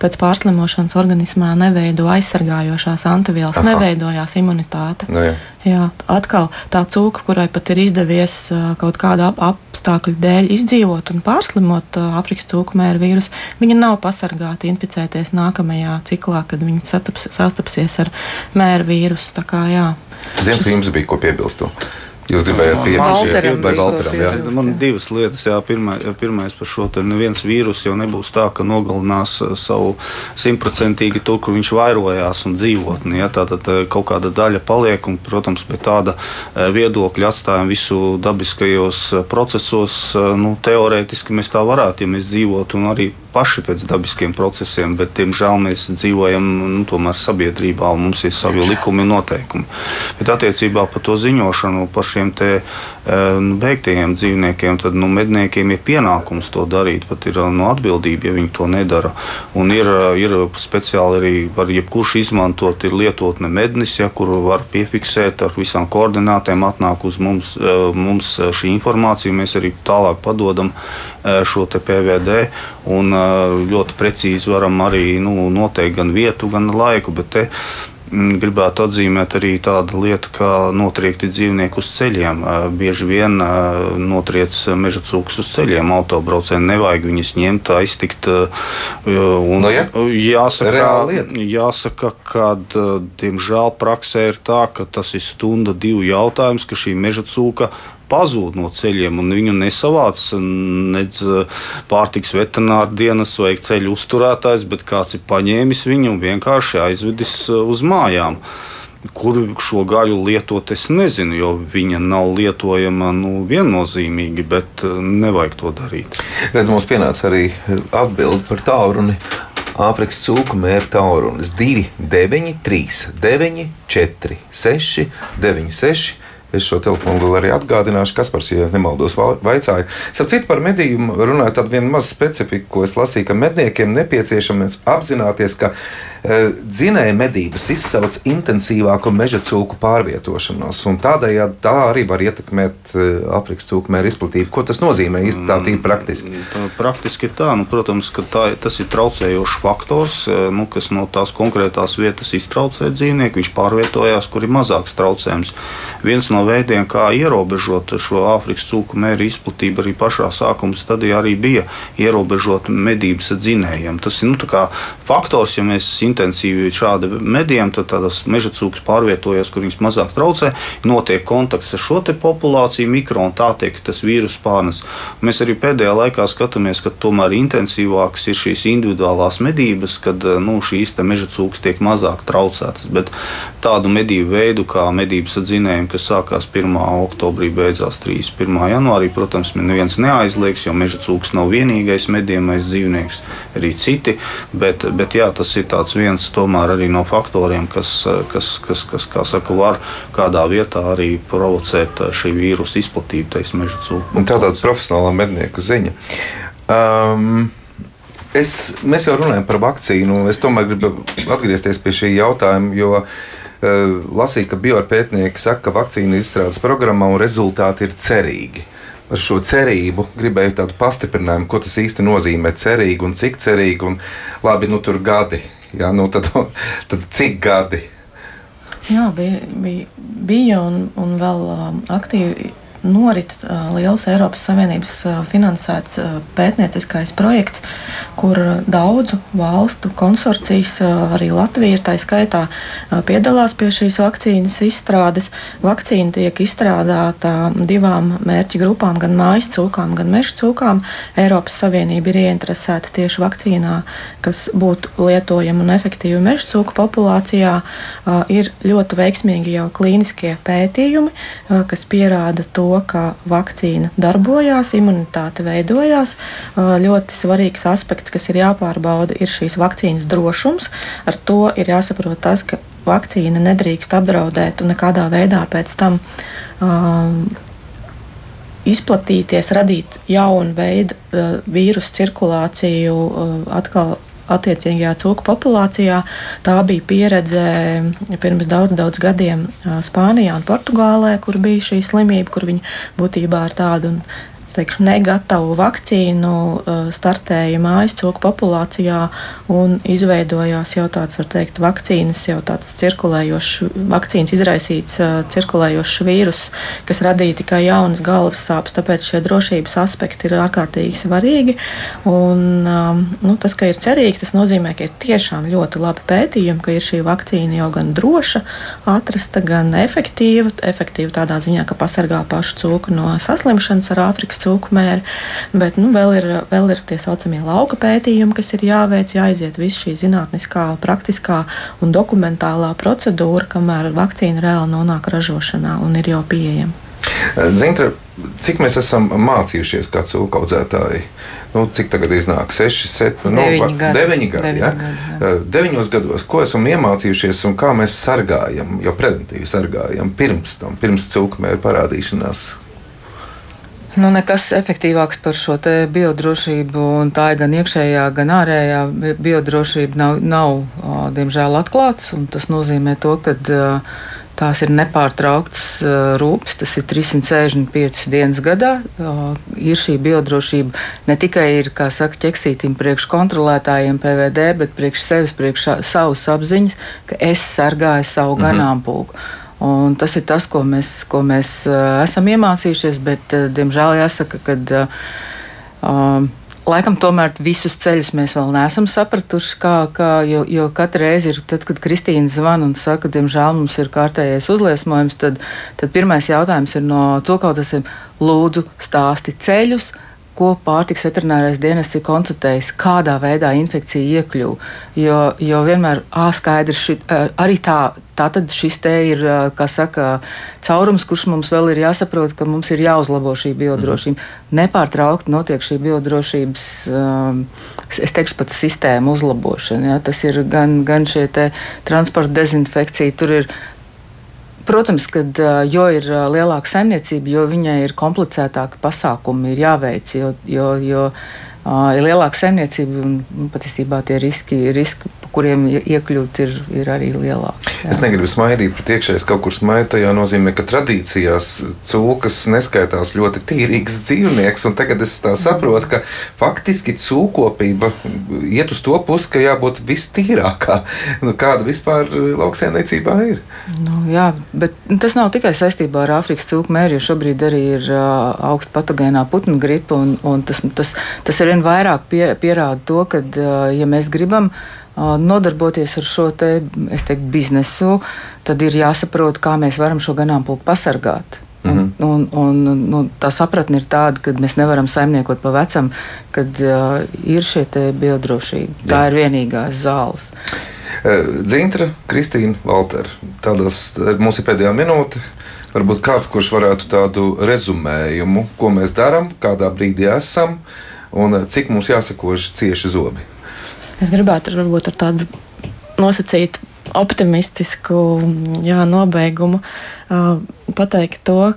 pēc pārslimošanas organismā neveido aizsargājošās antivielas, neveidojās imunitāte. Nu, jā. Jā, atkal tā cūka, kurai pat ir izdevies kaut kāda apstākļu dēļ izdzīvot un pārslimot Āfrikas cūku mēra vīrusu, viņa nav pasargāta inficēties nākamajā ciklā, kad viņa sataps, sastapsies ar mēra vīrusu. Zinu, ka jums bija ko piebilst. Jūs gribējāt pieminēt, vai Valteram? Jā. Man ir divas lietas. Jā, pirmā, pirmais par šo te neviens vīrus jau nebūs tā, ka nogalinās uh, savu simtprocentīgi tur, kur viņš vairojās un dzīvotni. Ja, tātad uh, kaut kāda daļa paliek, un, protams, pēc tāda uh, viedokļa atstājam visu dabiskajos procesos. Nu, teorētiski mēs tā varētu, ja mēs dzīvotu un arī paši pēc dabiskiem procesiem, bet, diemžēl, mēs dzīvojam nu, tomēr sabiedrībā un mums ir savi likumi un noteikumi. Bet attiecībā par to ziņošanu par šiem te nu, beigtajiem dzīvniekiem, tad nu, medniekiem ir pienākums to darīt. Pat ir nu, atbildība, ja viņi to nedara. Un ir, ir speciāli arī var jebkurš izmantot, ir lietotne mednis, ja, kuru var piefiksēt ar visām koordinātēm, atnāk uz mums, mums šī informācija, mēs arī tālāk padodam šo PVD. Un ļoti precīzi varam arī nu, noteikt gan vietu, gan laiku. Bet te gribētu atzīmēt arī tādu lietu, kā notriekti dzīvnieki uz ceļiem. Bieži vien notriec meža cūks uz ceļiem, autobraucējiem nevajag viņus ņemt, aiztikt. Un, nu, ja? jāsaka, jāsaka, ka diemžēl praksē ir tā, ka tas ir stunda divu jautājums, ka šī meža cūka pazūd no ceļiem, un viņu nesavāc nec pārtiks veterināra dienas vai ceļu uzturētājs, bet kāds ir paņēmis viņu un vienkārši aizvedis uz mājām. Kur šo gaļu lietot, es nezinu, jo viņa nav lietojama nu, viennozīmīgi, bet nevajag to darīt. Redz, mums pienāca arī atbildi par tālruni. Āfrikas cūku mēra taurunis 2, 9, 3, 9, 4, 6, 9, 6. Es šo telefonu vēl arī atgādināšu, kas par ja nemaldos vaicāja. Sapratu par medījumu runājot, tādu vienu mazu specifiku, ko es lasīju, ka medniekiem nepieciešams apzināties, ka dzinēja medības izsauc intensīvāku meža cūku pārvietošanos, un tādējādi tā arī var ietekmēt eh, Afrikas cūku mēra izplatību. Ko tas nozīmē īsti tā tīri praktiski? Mm, tā, praktiski tā, nu, protams, ka tā, tas ir traucējošs faktors, eh, nu, kas no tās konkrētās vietas iztraucē dzīvnieku, viņš pārvietojās, kur ir mazāks traucējums. Viens no veidiem, kā ierobežot šo Āfrikas cūku mēra izplatību, arī pašā sākuma stadijā arī bija ierobežot medības dzinējiem. Tas ir nu, faktors, ja mēs intensīvi šādi medījumi, tad tādas meža cūkas pārvietojas, kur viņas mazāk traucē, notiek kontakts ar šo populāciju, mikro un tā tiek tas vīrus pārnes. Mēs arī pēdējā laikā skatāmies, ka tomēr intensīvākas ir šīs individuālās medības, kad nu, šīs meža cūkas tiek mazāk traucētas. Bet tādu medību veidu, kā medības atzinējumi, kas sākās 1. oktobrī, beidzās 31. janvārī, protams, neviens neaizliegs, jo meža cūks nav vienīgais medījumais dzīvnieks, arī citi. Bet, bet jā, tas ir tāds viens tomēr arī no faktoriem, kas, kas, kas, kas kā saka, var kādā vietā arī provocēt šī vīrusa izplatību, teiksim, meža cūku. Tā tāda profesionāla mednieku ziņa. Um, es, mēs jau runājam par vakcīnu. Es tomēr gribu atgriezties pie šī jautājuma, jo uh, lasīju, ka biopētnieki saka, ka vakcīnu izstrādes programmā un rezultāti ir cerīgi. Ar šo cerību gribēju tādu pastiprinājumu, ko tas īsti nozīmē. Cerīgi un cik cerīgi, un labi, nu tur gadi Jā, nu tad, tad cik gadi? Jā, bija, bija, bija un, un vēl um, aktīvi norit liels Eiropas Savienības finansēts pētnieciskais projekts, kur daudzu valstu konsorcijas, arī Latvija ir tā skaitā, piedalās pie šīs vakcīnas izstrādes. Vakcīna tiek izstrādāta divām mērķu grupām, gan mājas cūkām, gan meža cūkām. Eiropas Savienība ir ieinteresēta tieši vakcīnā, kas būtu lietojama un efektīva meža cūku populācijā. Ir ļoti veiksmīgi jau klīniskie pētījumi, kas pierāda to, to, ka vakcīna darbojās, imunitāte veidojās. Ļoti svarīgs aspekts, kas ir jāpārbauda, ir šīs vakcīnas drošums. Ar to ir jāsaprot tas, ka vakcīna nedrīkst apdraudēt un nekādā veidā pēc tam um, izplatīties, radīt jaunu veidu uh, vīrusu cirkulāciju, uh, atkal attiecīgajā cūku populācijā. Tā bija pieredze pirms daudz, daudz gadiem Spānijā un Portugālē, kur bija šī slimība, kur viņi būtībā ar tādu teikšu, negatavu vakcīnu uh, startēja mājas cūku populācijā un izveidojās jau tāds, var teikt, vakcīnas, jau tāds cirkulējošs, vakcīnas izraisīts uh, cirkulējošs vīrus, kas radīja tikai jaunas galvas sāpes, tāpēc šie drošības aspekti ir ārkārtīgi svarīgi. Un, um, nu, tas, ka ir cerīgi, tas nozīmē, ka ir tiešām ļoti labi pētījumi, ka ir šī vakcīna jau gan droša, atrasta, gan efektīva, efektīva tādā ziņā, ka pasargā pašu cūku no saslimšanas ar Āfrikas cūku mēri. Bet nu, vēl, ir, vēl ir tie saucamie lauka pētījumi, kas ir jāveic, jāiziet visu šī zinātniskā, praktiskā un dokumentālā procedūra, kamēr vakcīna reāli nonāk ražošanā un ir jau pieejama. Zintra, cik mēs esam mācījušies kā cūku audzētāji? Nu, cik tagad iznāk? 6, 7, nu, 9 gadi. 9 gadi, 9 ja? gadi 9 gados, ko esam iemācījušies un kā mēs sargājam, jau preventīvi sargājam pirms tam, pirms cūku mēra parādīšanās Nu, nekas efektīvāks par šo biodrošību, un tā ir gan iekšējā, gan ārējā biodrošība, nav, nav diemžēl atklāts. Tas nozīmē, to, ka tās ir nepārtrauktas rūpes, tas ir 365 dienas gadā. Ir šī biodrošība ne tikai ir, kā saka, ķeksītim priekš kontrolētājiem PVD, bet priekš sevis, priekš savas apziņas, ka es sargāju savu mm -hmm. Un tas ir tas, ko mēs, ko mēs esam iemācījušies, bet, diemžēl, jāsaka, ka Laikam tomēr visus ceļus mēs vēl neesam sapratuši, kā, kā, jo, jo katru reizi ir, tad, kad Kristīna zvana un saka, diemžēl mums ir kārtējais uzliesmojums, tad, tad pirmais jautājums ir no cokaudzēsiem lūdzu stāsti ceļus, ko pārtiks veterinārais dienests ir konstatējis, kādā veidā infekcija iekļuva. Jo, jo vienmēr ā, skaidrs, šit, arī tā, tā tad šis te ir, saka, caurums, kurš mums vēl ir jāsaprot, ka mums ir jāuzlabo šī biodrošība. Mm. Nepārtraukti notiek šī biodrošības, es teikšu, pat sistēma uzlabošana. Ja? Tas ir gan, gan šie transporta dezinfekcija, tur ir Protams, ka jo ir lielāka saimniecība, jo viņai ir komplicētāki pasākumi, ir jāveic. Jo, jo, jo ir lielāka saimniecība un patiesībā tie riski, riski kuriem iekļūt, ir, ir arī lielāki. Jā. Es negribu smaidīt, bet iekšējais kaut kur smaidīt. Tā nozīmē, ka tradīcijās cūkas neskaitās ļoti tīrīgs dzīvnieks. Tagad es saprotu, ka faktiski cūkopība iet uz to pusi, ka jābūt vistīrākā. Nu, kāda vispār lauksēmniecībā ir? Nu, jā, bet tas nav tikai saistībā ar Āfrikas cūku mēri, jo šobrīd arī ir uh, augsta patogēnā putnu gripa. Un, un tas, tas, tas arvien vairāk pie, pierāda to, ka, uh, ja mēs gribam, uh, nodarboties ar šo te, teiktu, biznesu, tad ir jāsaprot, kā mēs varam šo ganāmpulku pasargāt. Mm -hmm. un, un, un, nu, tā sapratne ir tāda, ka mēs nevaram saimniekot pa vecam, kad uh, ir šie biodrošība. Tā Jā. ir vienīgā zāles. Dzintra, Kristīna, Valter, tādas mums ir pēdējā minūte. Varbūt kāds, kurš varētu tādu rezumējumu, ko mēs darām, kādā brīdī esam un cik mums jāsakož cieši zobi. Es gribētu varbūt ar tādu nosacītu optimistisku jā, nobeigumu pateikt to,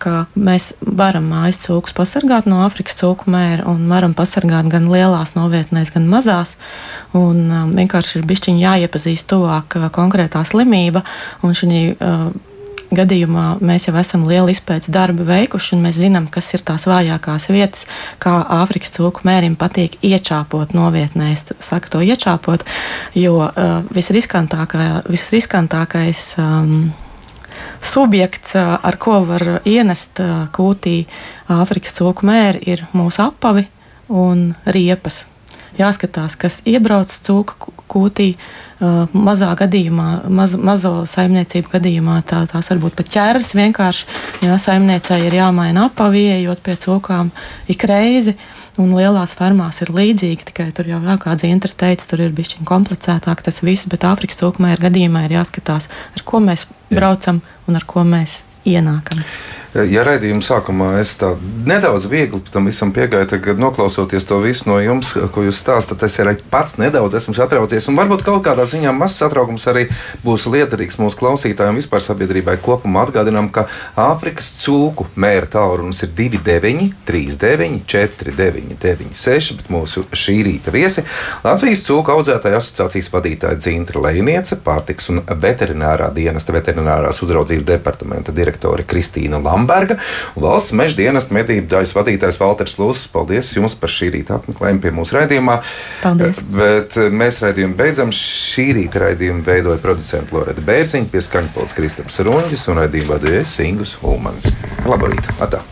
ka mēs varam mājas cūkus pasargāt no Āfrikas cūku mēra un varam pasargāt gan lielās novietnēs, gan mazās. Un, vienkārši ir bišķiņi jāiepazīst tuvāk konkrētā slimība un šī gadījumā mēs jau esam lielu izpētes darbu veikuši, un mēs zinām, kas ir tās vājākās vietas, kā Āfrikas cūku mērim patīk iečāpot novietnē. Es saku to iečāpot, jo uh, visriskantākais um, subjekts, uh, ar ko var ienest uh, kūtī Āfrikas cūku mēri, ir mūsu apavi un riepas. Jāskatās, kas iebrauc cūku kūtī. Uh, mazā gadījumā, maz, mazo saimniecību gadījumā tā, tās varbūt pat ķēras vienkārši. Jā, saimniecei ir jāmaina apavie, ejot pie cūkām ik reizi. Un lielās fermās ir līdzīgi, tikai tur jau, jā, kā Zintra teica, tur ir bijis komplicētāk tas viss, bet Āfrikas cūkmēra gadījumā ir jāskatās, ar ko mēs braucam un ar ko mēs ienākam. Ja raidījuma sākumā es tā nedaudz viegli tam visam piegāju, tad noklausoties to visu no jums, ko jūs stāstāt, es arī pats nedaudz esmu satraucies. Un varbūt kaut kādā ziņā mazs satraukums arī būs liederīgs mūsu klausītājiem, vispār sabiedrībai kopumā. Atgādinām, ka Āfrikas cūku mēra tālrunis ir 29, 39, 49, 96, bet mūsu šī rīta viesi Latvijas cūku audzētāju asociācijas vadītāja Dzintra Lēniece, pārtiks un veterinārā dienesta veterinārās uzraudzības departamenta direktore Kristīna Lamā. Lamberga un valsts meža dienesta medību daļas vadītājs Valters Lūsis. Paldies jums par šī rīta apmeklējumu pie mūsu raidījumā. Paldies. Bet eh, mēs raidījumu beidzam. Šī rīta raidījumu veidoja producents Loreta Bērziņa, pieskaņa Polts Kristaps Runģis un raidījumu vadīja Singus Ulmans. Labu rītu! Atā.